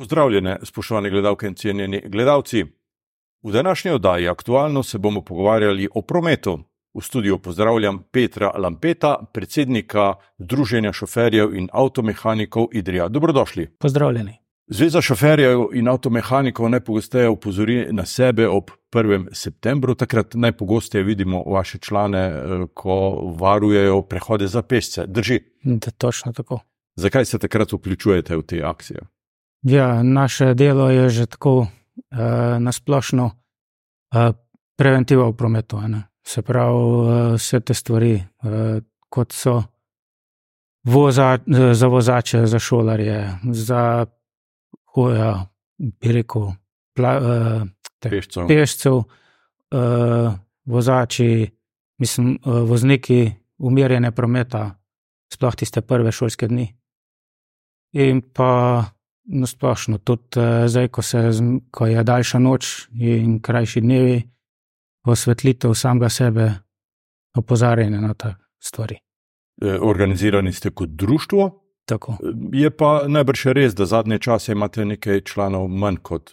Pozdravljene, spoštovane gledalke in cenjeni gledalci. V današnji oddaji aktualno se bomo pogovarjali o prometu. V studiu pozdravljam Petra Lampeta, predsednika Združenja šoferjev in avtomehanikov Idrija. Dobrodošli. Pozdravljeni. Zveza šoferjev in avtomehanikov najpogosteje opozori na sebe ob 1. septembru. Takrat najpogosteje vidimo vaše člane, eh, ko varujejo prehode za pešce. Drži. Da, točno tako. Zakaj se takrat vključujete v te akcije? Ja, naše delo je že tako uh, nasplošno uh, preventiva v prometu. Ne? Se pravi, uh, vse te stvari, uh, kot so voza, za vozače, za šolarje, za hoja, bi rekel, pla, uh, Pešcev. pešcev, uh, vozači, mislim, uh, vozniki umirjene prometa, sploh tiste prve šolske dni. In pa nasplošno tudi uh, zdaj, ko, se, ko je daljša noč in krajši dnevi, osvetlitev samega sebe, opozarjanje na te stvari. Eh, Organizirani ste kot društvo, Tako. je pa najbrž res, da zadnje čase imate nekaj članov manj kot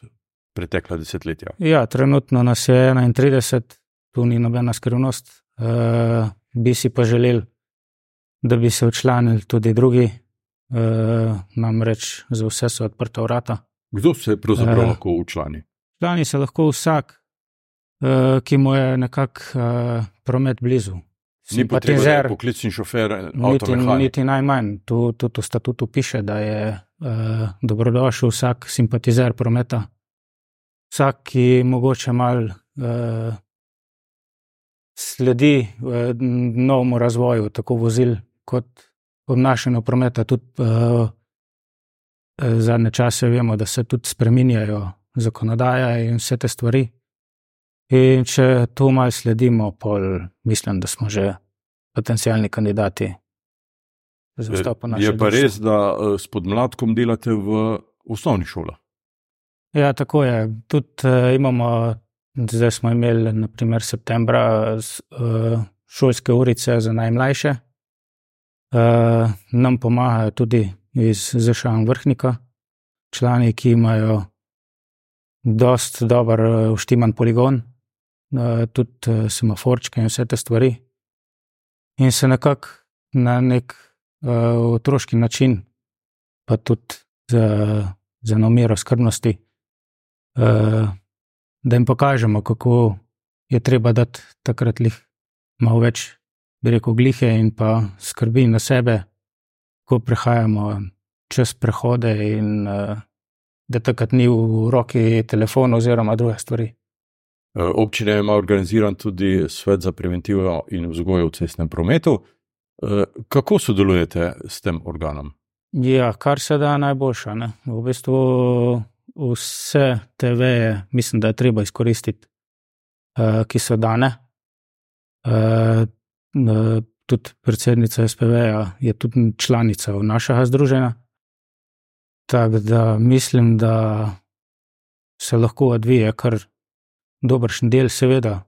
pretekla desetletja. Ja, trenutno nas je 31, tu ni nobena skrivnost. Uh, bi si pa želeli, da bi se včlanili tudi drugi, uh, namreč za vse so odprta vrata. Kdo se pravzaprav Eh. lahko učlani? Člani se lahko vsak, uh, ki mu je nekako uh, promet blizu. Ni je Simpatizer, poklicni šofer, niti, niti najmanj. Tu tudi v statutu piše, da je uh, dobrodošel vsak simpatizer prometa, vsak, ki mogoče mal uh, sledi uh, novemu razvoju, tako vozil kot obnašanju prometa. Tudi uh, zadnje čase vemo, da se tudi spreminjajo zakonodaja in vse te stvari. In če to malo sledimo, pol mislim, da smo že potencijalni kandidati za vstop v naše Je pa društvo. res, da eh, s podmladkom delate v osnovni šoli. Ja, tako je. Tudi uh, imamo, zdaj smo imeli, naprimer, septembra uh, šolske urice za najmlajše. Uh, nam pomagajo tudi iz ZŠA vrhnika, člani, ki imajo dost dober uštiman poligon, uh, tudi semaforčke in vse te stvari. In se nekako na nek otroški način, pa tudi za, za namero skrbnosti, uh, da jim pokažemo, kako je treba dati takrat lih malo več, bi rekel, glihe in pa skrbi na sebe, ko prehajamo čez prehode in uh, da takrat ni v roki telefon oziroma druge stvari. Eh, Občina ima organiziran tudi svet za preventivo in vzgojo v cestnem prometu. Eh, Kako sodelujete s tem organom? Ja, kar se da najboljša. Ne? V bistvu vse te veje, mislim, da je treba izkoristiti, ki so dane. Tudi predsednica SPV-ja je tudi članica našega združenja. Tako da mislim, da se lahko odvije kar dobršen del, seveda.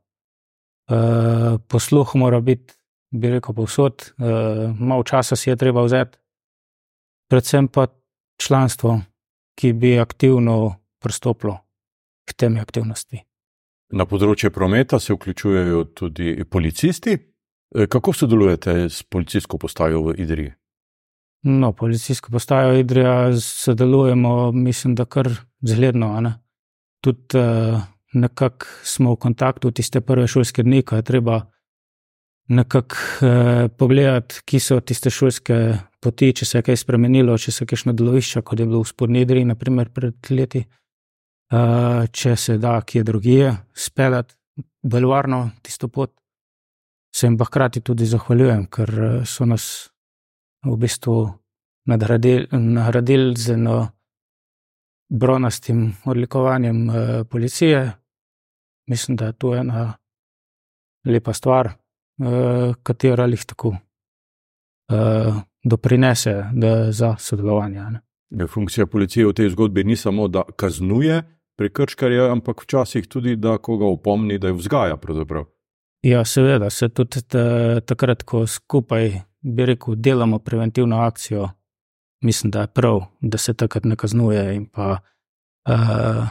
Uh, posluh mora biti, bi rekel, povsod, uh, malo časa si je treba vzeti predvsem pa članstvo, ki bi aktivno pristopilo k temi aktivnosti. Na področje prometa se vključujejo tudi policisti. Eh, Kako sodelujete s policijsko postajo v Idriji? No, policijsko postajo Idrija sodelujemo, mislim, da kar zgledno. Tudi uh, nekako smo v kontaktu tiste prve šolske dni, ko je treba nekako uh, pogledati, ki so tiste šolske poti, če se je kaj spremenilo, če se kakšno delovišče, kot je bilo v spodnji Idriji, naprimer pred leti, uh, če se da kje drugje speljati bolj varno tisto pot. Se jim pa hkrati tudi zahvaljujem, ker eh, so nas v bistvu nagradili, nagradili z eno bronastim odlikovanjem eh, policije. Mislim, da je to ena lepa stvar, eh, katera jih tako eh, doprinese da, za sodelovanje. Ne. Funkcija policije v tej zgodbi ni samo, da kaznuje prekrškarje, ampak včasih tudi, da koga opomni, da je vzgaja. Pravzaprav. Ja, seveda, se tudi ta- takrat, ko skupaj, bi rekel, delamo preventivno akcijo, mislim, da je prav, da se takrat ne kaznuje in pa, uh,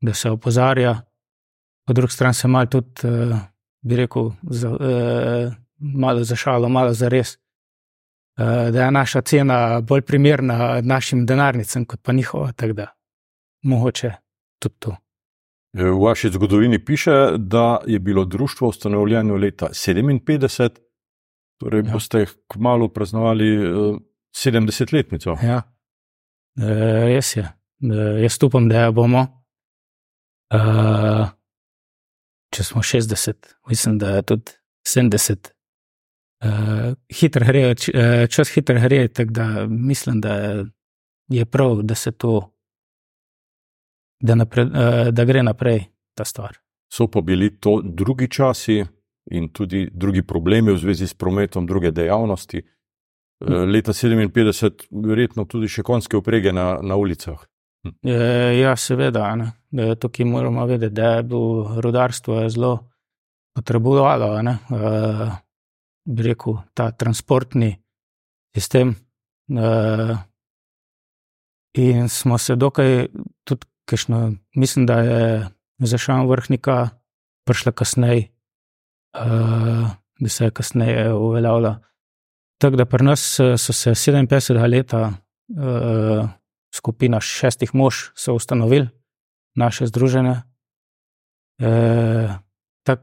da se opozarja. Po drugi strani se malo tudi, uh, bi rekel, za, uh, malo za šalo, malo za res, uh, da je naša cena bolj primerna našim denarnicam, kot pa njihova. Tako da mogoče tudi to. V vaši zgodovini piše, da je bilo društvo ustanovljeno leta 57, torej ja. boste kmalo praznovali 70-letnico. Ja, e, res je. E, jaz upam, da bomo. E, če smo 60, mislim, da je tudi 70. Uh, hitro gre, čas hitro gre, tako da mislim, da je prav, da se to da, napred, uh, da gre naprej ta stvar. So pa bili to drugi časi in tudi drugi problemi v zvezi s prometom, druge dejavnosti. Uh, leta 57, verjetno tudi še konjske uprege na, na ulicah. E, ja, seveda. Ne. Tukaj moramo vedeti, da je bilo rudarstvo zelo potrebovalo, e, bi rekel, ta transportni sistem. E, in smo se dokaj tudi Kajšno, mislim, da je zašel vrhnika, prišla kasneje, uh, da se je kasneje uveljavila. Tako da pri nas eh, so se 57 let, uh, skupina šestih mož, ustanovili naše združenje. Uh, tak,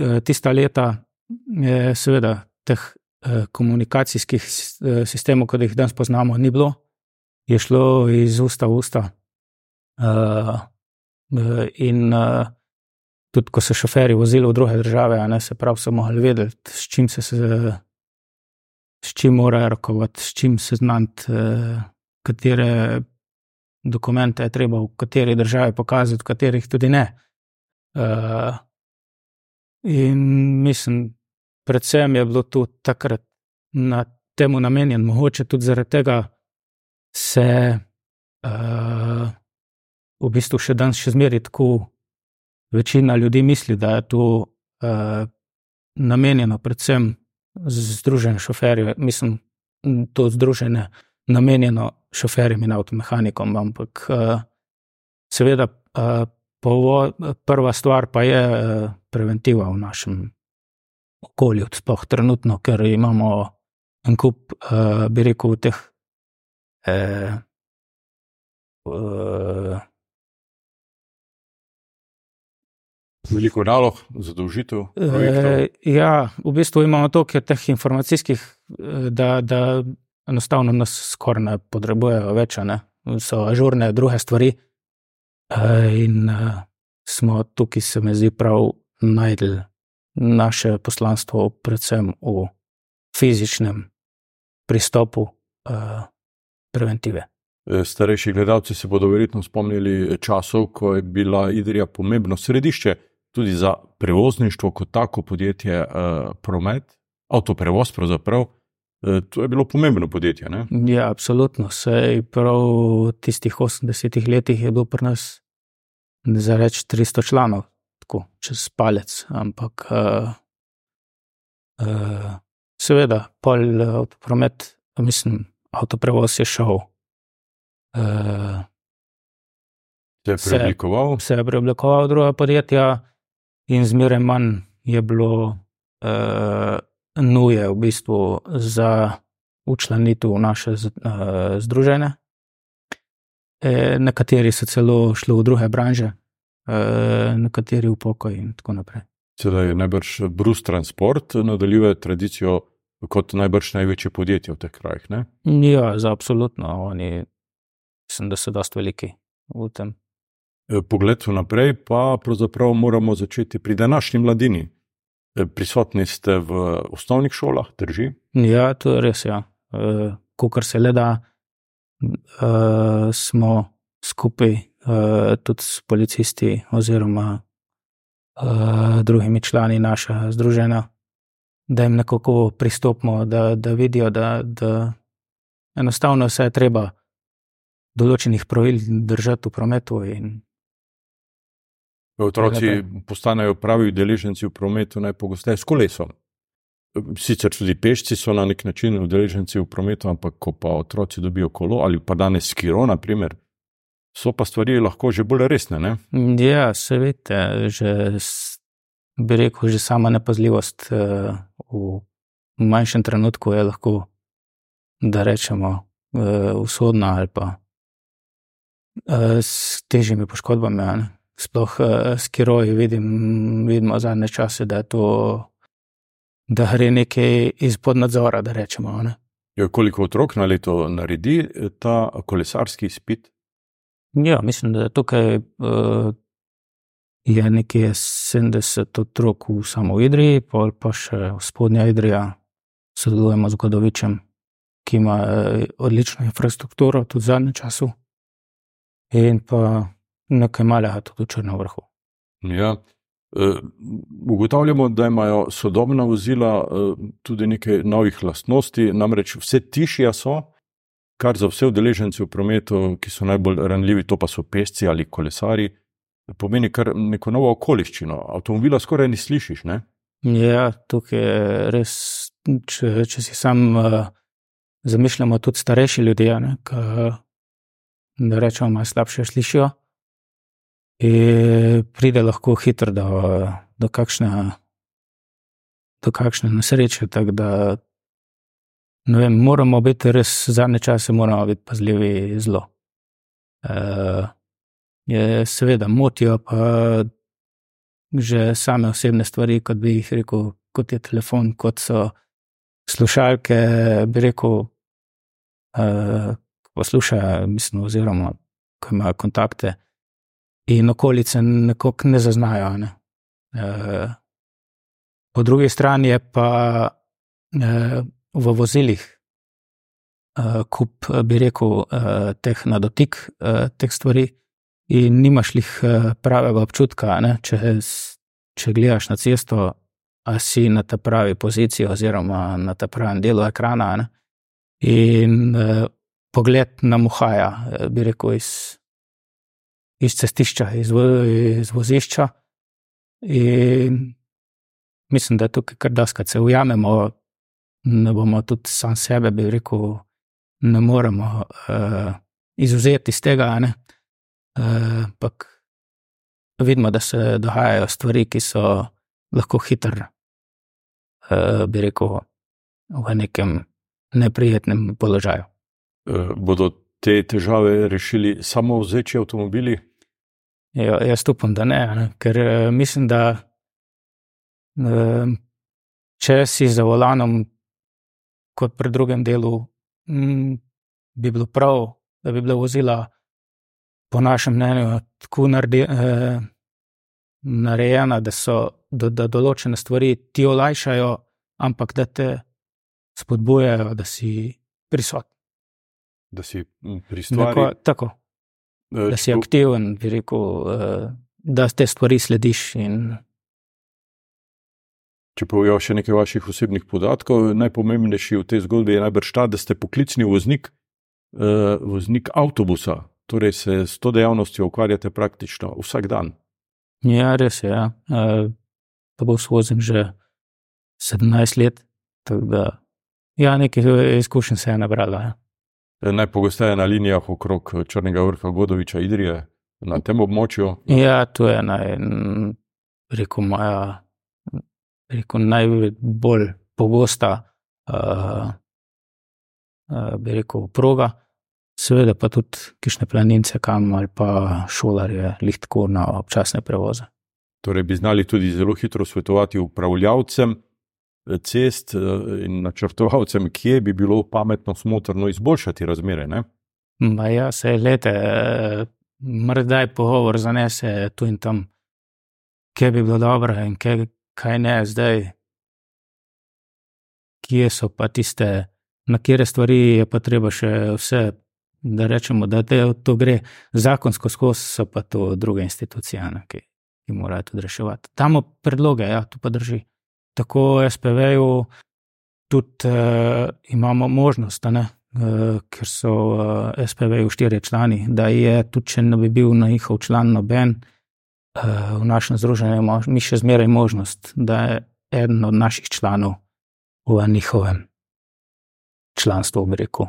uh, tista leta je seveda teh komunikacijskih sistemov, kot jih danes poznamo, ni bilo, je šlo iz usta v usta. Uh, in uh, tudi, ko so šoferji vozili v druge države, ne, se pravi, so mogli vedeti, s čim se, se s čim morajo rokovati, s čim se znati, uh, katere dokumente je treba v kateri državi pokazati, v katerih tudi ne. Uh, in mislim, predvsem je bilo tu takrat na temu namenjen, mogoče tudi zaradi tega se. Uh, v bistvu še danes še zmeraj tako večina ljudi misli, da je to uh, namenjeno predvsem združenju šoferjev. Mislim, to združenje namenjeno šoferjem in avtomehanikom, ampak uh, seveda uh, povo, prva stvar pa je uh, preventiva v našem okolju, sploh trenutno, ker imamo en kup, uh, bi rekel, teh. Uh, uh, Veliko nalog, zadolžitev. E, ja, v bistvu imamo toliko teh informacijskih, eh, da, da enostavno nas skoraj ne potrebujejo več, ne? so ažurne druge stvari. E, in e, smo tukaj, se mi zdi, prav najdel naše poslanstvo, predvsem v fizičnem pristopu e, preventive. Starejši gledalci se bodo verjetno spomnili časov, ko je bila Idrija pomembno središče tudi za prevozništvo kot tako podjetje, uh, promet, avtoprevoz, pravzaprav. Uh, to je bilo pomembno podjetje. Ne? Ja, absolutno. Sej prav v tistih 80-ih letih je bilo pri nas za reč 300 članov, tako čez palec. Ampak uh, uh, seveda, pol avtopromet, mislim, avtoprevoz je šel. Uh, Se je preoblikoval? Se, se je preoblikoval v druga podjetja, in zmeraj manj je bilo uh, nuje v bistvu za učlanitev v naše uh, združenje. E, nekateri so celo šli v druge branže, e, nekateri v pokoj in tako naprej. Sedaj je najbrž Bruce Transport nadaljuje tradicijo kot najbrž največje podjetje v teh krajih. Ne? Ja, za absolutno. Oni mislim, da so dosti veliki v tem. Eh, pogled vnaprej, pa pravzaprav moramo začeti pri današnji mladini. Eh, prisotni ste v osnovnih šolah, drži? Ja, to je res. Ja. Eh, Ko se le da, smo skupaj tudi s policisti oziroma drugimi člani našega združenja, da jim nekako pristopimo, da, da vidijo, da, da enostavno se je treba določenih pravil držati v prometu in Otroci postanejo pravi udeleženci v prometu najpogosteje s kolesom. Sicer tudi pešci so na nek način udeleženci v prometu, ampak ko pa otroci dobijo kolo ali pa danes skiro, naprimer, so pa stvari lahko že bolj resne. Ne? Ja, se vidite, že bi rekel, že sama nepazljivost uh, v manjšem trenutku je lahko, da rečemo, uh, usodna ali pa uh, s težjimi poškodbami. Sploh uh, s kiroji vidim, vidimo zadnje čase, da to da gre nekaj izpod nadzora. Rečemo, ne? jo, koliko otrok na leto naredi eh, ta kolesarski spit? Ja, mislim, da tukaj uh, je nekaj 70 otrok v samo Idriji, pa pa še v spodnja Idrija, sodelujemo z Godovičem, ki ima odlično infrastrukturo tudi v zadnjem času, in pa nekaj malega tudi v Črnem vrhu. Ja, Eh, ugotavljamo, da imajo sodobna vozila eh, tudi nekaj novih lastnosti, namreč vse tišja so, kar za vse udeležence v prometu, ki so najbolj ranljivi, to pa so pesci ali kolesari, pomeni kar neko novo okoliščino. Avtomobila skoraj ni slišiš. Ne? Ja, tukaj je res, če, če si sam uh, zamišljamo, tudi starejši ljudje, ki rečemo, da slabše slišijo. In pride lahko hitro do, do, kakšne, do kakšne nesreče. Da, vem, moramo biti res zadnje čase, moramo biti pazljivi zelo. Uh, je, seveda, motijo pa že same osebne stvari, kot bi jih rekel, kot je telefon, kot so slušalke. Bi rekel, uh, poslušajo, mislim, oziroma, ko imajo kontakte in okolice nekako ne zaznajo. Ne. E, po drugi strani je pa e, v vozilih e, kup, bi rekel, e, teh na dotik, e, teh stvari, in nimaš jih pravega občutka. Ne, če, če gledaš na cesto, a si na ta pravi poziciji, oziroma na ta pravem delu ekrana. Ne, in e, pogled nam uhaja, bi rekel, iz iz cestišča, iz, iz vozišča. In mislim, da je tukaj kar doskrat se ujamemo, ne bomo tudi sam sebe, bi rekel, ne moremo uh, izuzeti iz tega. Eh, ampak uh, vidimo, da se dogajajo stvari, ki so lahko hitre, uh, bi rekel, v nekem neprijetnem položaju. Uh, bodo te težave rešili samo vzeči avtomobili? Ja, jaz upam, da ne, ne, ker eh, mislim, da eh, če si za volanom, kot pri drugem delu, mm, bi bilo prav, da bi bila vozila, po našem mnenju, tako eh, narejena, da so da, da določene stvari ti olajšajo, ampak da te spodbujajo, da si prisoten. Da si prisoten. Tako. Eh, da si aktiven, bi rekel, eh, da te stvari slediš. In... Če povejo še nekaj vaših osebnih podatkov, najpomembnejši v tej zgodbi je najbrž ta, da ste poklicni voznik, eh, voznik avtobusa, torej se s to dejavnostjo ukvarjate praktično vsak dan. Ja, res je. Ja. Pa bo svozim že 17 let, tako da ja, nekaj izkušenj se je nabrala. Ja najpogosteje na linijah okrog Črnega vrha, Godoviča, Idrije, na tem območju. Ja, to je naj, rekel, moja, rekel, najbolj pogosta, uh, uh, bi rekel, proga. Seveda pa tudi kišne planince, kam ali pa šolarje, lihtko na občasne prevoze. Torej, bi znali tudi zelo hitro svetovati upravljavcem, cest eh, in načrtovalcem, kje bi bilo pametno, smotrno izboljšati razmere. Ne? Ja, se lete, eh, morda je pogovor zanese tu in tam, kje bi bilo dobro in kje, kaj ne zdaj. Kje so pa tiste, na kere stvari je pa treba še vse, da rečemo, da te, to gre zakonsko skozi, so pa to druge institucije, ne, ki, ki morajo tudi reševati. Tam predloge, ja, to pa drži tako SPV-ju tudi uh, imamo možnost, uh, ker so uh, eh, SPV-ju štiri člani, da je tudi, če ne bi bil na njihov član noben, uh, v našem združenju imamo mi še zmeraj možnost, da je eden od naših članov v njihovem članstvu, bi rekel,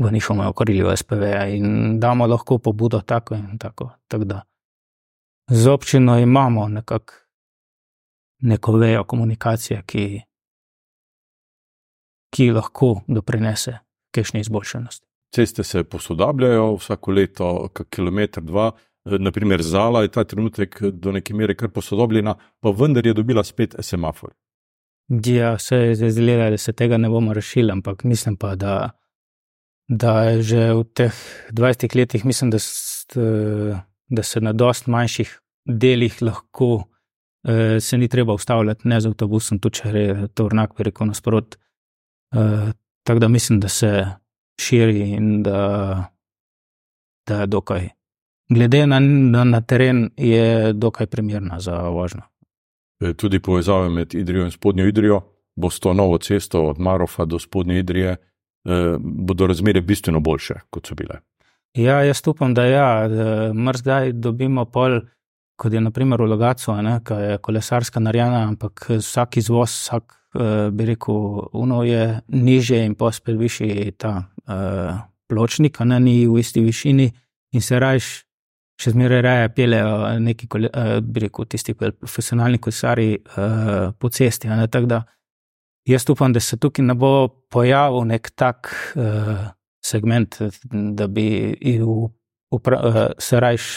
v njihovem okrilju SPV in damo lahko pobudo tako in tako. tako da z občino imamo nekako neko vejo komunikacije, ki, ki lahko doprinese kajšni izboljšanosti. Ceste se posodabljajo vsako leto, kilometr, dva. Naprimer, Zala je ta trenutek do neke mere kar posodobljena, pa vendar je dobila spet semafor. Ja, se je zdelo, da se tega ne bomo rešili, ampak mislim pa, da, da že v teh 20 letih, mislim, da, da se na dost manjših delih lahko eh, se ni treba ustavljati, ne z avtobusom, tudi če je to vrnak, rekel nasprot. Eh, tako da mislim, da se širi in da, da je dokaj. Glede na, na, na teren, je dokaj primerna za vožnjo. E, tudi povezave med Idrijo in Spodnjo Idrijo, bo s to novo cesto od Marofa do Spodnje Idrije, eh, bodo razmere bistveno boljše, kot so bile. Ja, jaz upam, da ja, mrzgaj dobimo pol kot je naprimer v Logacu, ki je kolesarska narejena, ampak vsak izvoz, vsak, uh, bi rekel, uno je niže in pa spet višji ta uh, pločnik, ne ni v isti višini in se rajš. Še zmeraj reje pelejo neki, bi rekel, tisti profesionalni kolesari uh, po cesti. Da, jaz upam, da se tukaj ne bo pojavil nek tak uh, segment, da bi uh, se rajš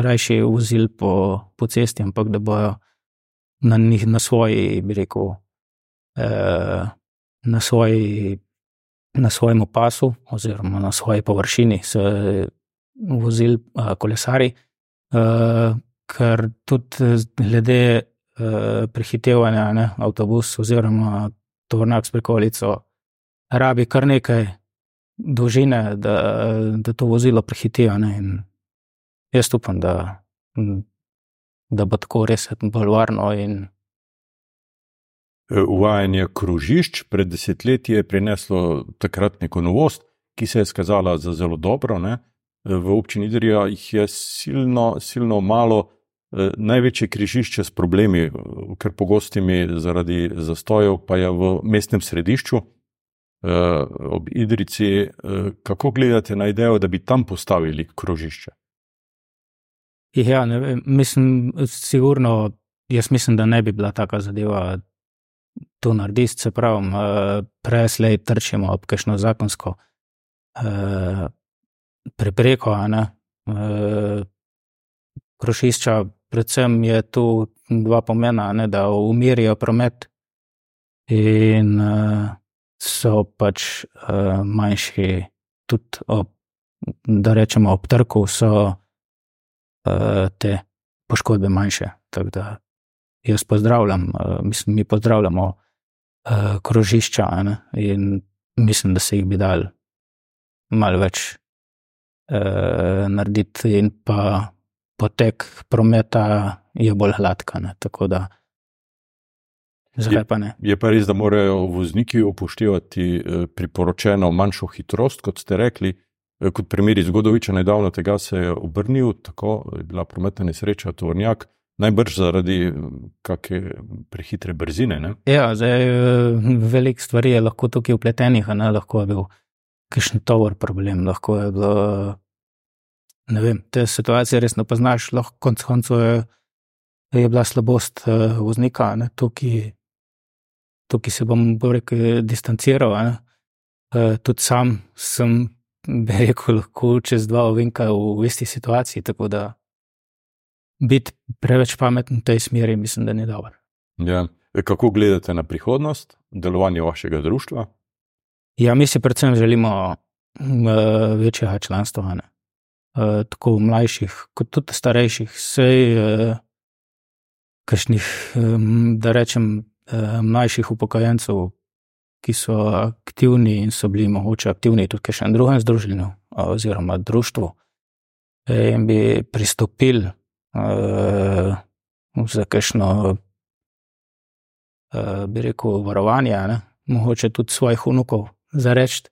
rajši vozili po, po cesti, ampak da bojo na, njih, na svoji, bi rekel, eh, na, svoji, na svojem opasu oziroma na svoji površini se vozili eh, kolesari, eh, ker tudi glede eh, prehitevanja ne, avtobus oziroma tovornjak s prekolico rabi kar nekaj. Dolžine, da, da to vozilo prehitijo. Jaz upam, da, da bo tako res bolj varno. In... E, uvajanje krožišč pred desetletji je prineslo takrat neko novost, ki se je skazala za zelo dobro. Ne? E, v občini Idrija jih je silno, silno malo, e, največje križišče s problemi, ker pogostimi zaradi zastojev, pa je v mestnem središču. Ob Idrici, kako gledate na idejo, da bi tam postavili krožišče? Ja, ne mislim, sigurno, jaz mislim, da ne bi bila taka zadeva to narediti, se pravi, uh, preslej trčimo ob kakšno zakonsko uh, prepreko, uh, krošišča, predvsem je tu dva pomena, ne, da umirijo promet in uh, so pač uh, manjši, tudi ob, da rečemo ob trku, so Eh, te poškodbe manjše. Tako da jaz pozdravljam, eh, mislim, mi pozdravljamo eh, krožišča ne? in mislim, da se jih bi dal malo več narediti, in pa potek prometa je bolj hladka. Tako da. Je pa, je pa res, da morajo vozniki upoštevati priporočeno manjšo hitrost, kot ste rekli, Eh, kot primer iz Godoviča, nedavno tega se je obrnil, tako je bila prometna nesreča, tovornjak, najbrž zaradi kakšne prehitre brzine. Ne? Ja, zdaj eh, veliko stvari je lahko tukaj upletenih, ne lahko je bil kakšen tovor problem, lahko je bilo. Ne vem, te situacije res ne poznaš, lahko konc koncev je, je bila slabost voznika, tukaj, tukaj se bom bolj rekel distanciral. Tudi sam sem bi rekel, lahko čez dva ovinka v isti situaciji. Tako da biti preveč pameten v tej smeri, mislim, da ni dobro. Ja. E, kako gledate na prihodnost delovanja vašega društva? Ja, mi si predvsem želimo uh, večjega članstva, uh, tako mlajših, kot tudi starejših, vsej, uh, kašnih, um, da rečem, uh, mlajših upokojencev, ki so aktivni in so bili mogoče aktivni tudi še na drugem združenju oziroma društvu, in bi pristopili uh, za kakšno, uh, bi rekel, varovanje, ne? mogoče tudi svojih unukov, za reči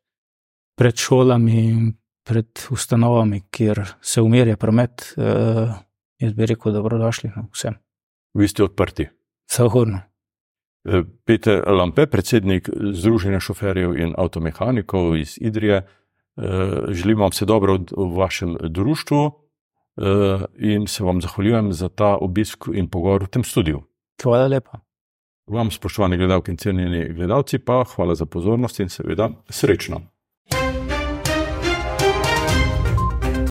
pred šolami in pred ustanovami, kjer se umirja promet, uh, jaz bi rekel, dobrodošli vsem. Vi ste odprti. Zahodno. Eh, Peter Lampe, predsednik Združenja šoferjev in avtomehanikov iz Idrije, eh, želim vam vse dobro v vašem društvu in se vam zahvaljujem za ta obisk in pogovor v tem studiu. Hvala lepa. Vam, spoštovani gledalci in cenjeni gledalci, pa hvala za pozornost in seveda srečno.